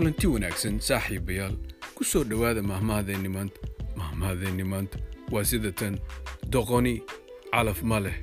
kulanti wanaagsan saaxiibayaal ku soo dhowaada mahmahadeenni maanta mahmahadeenni maanta. Waa sida tan doqoni calaf ma leh.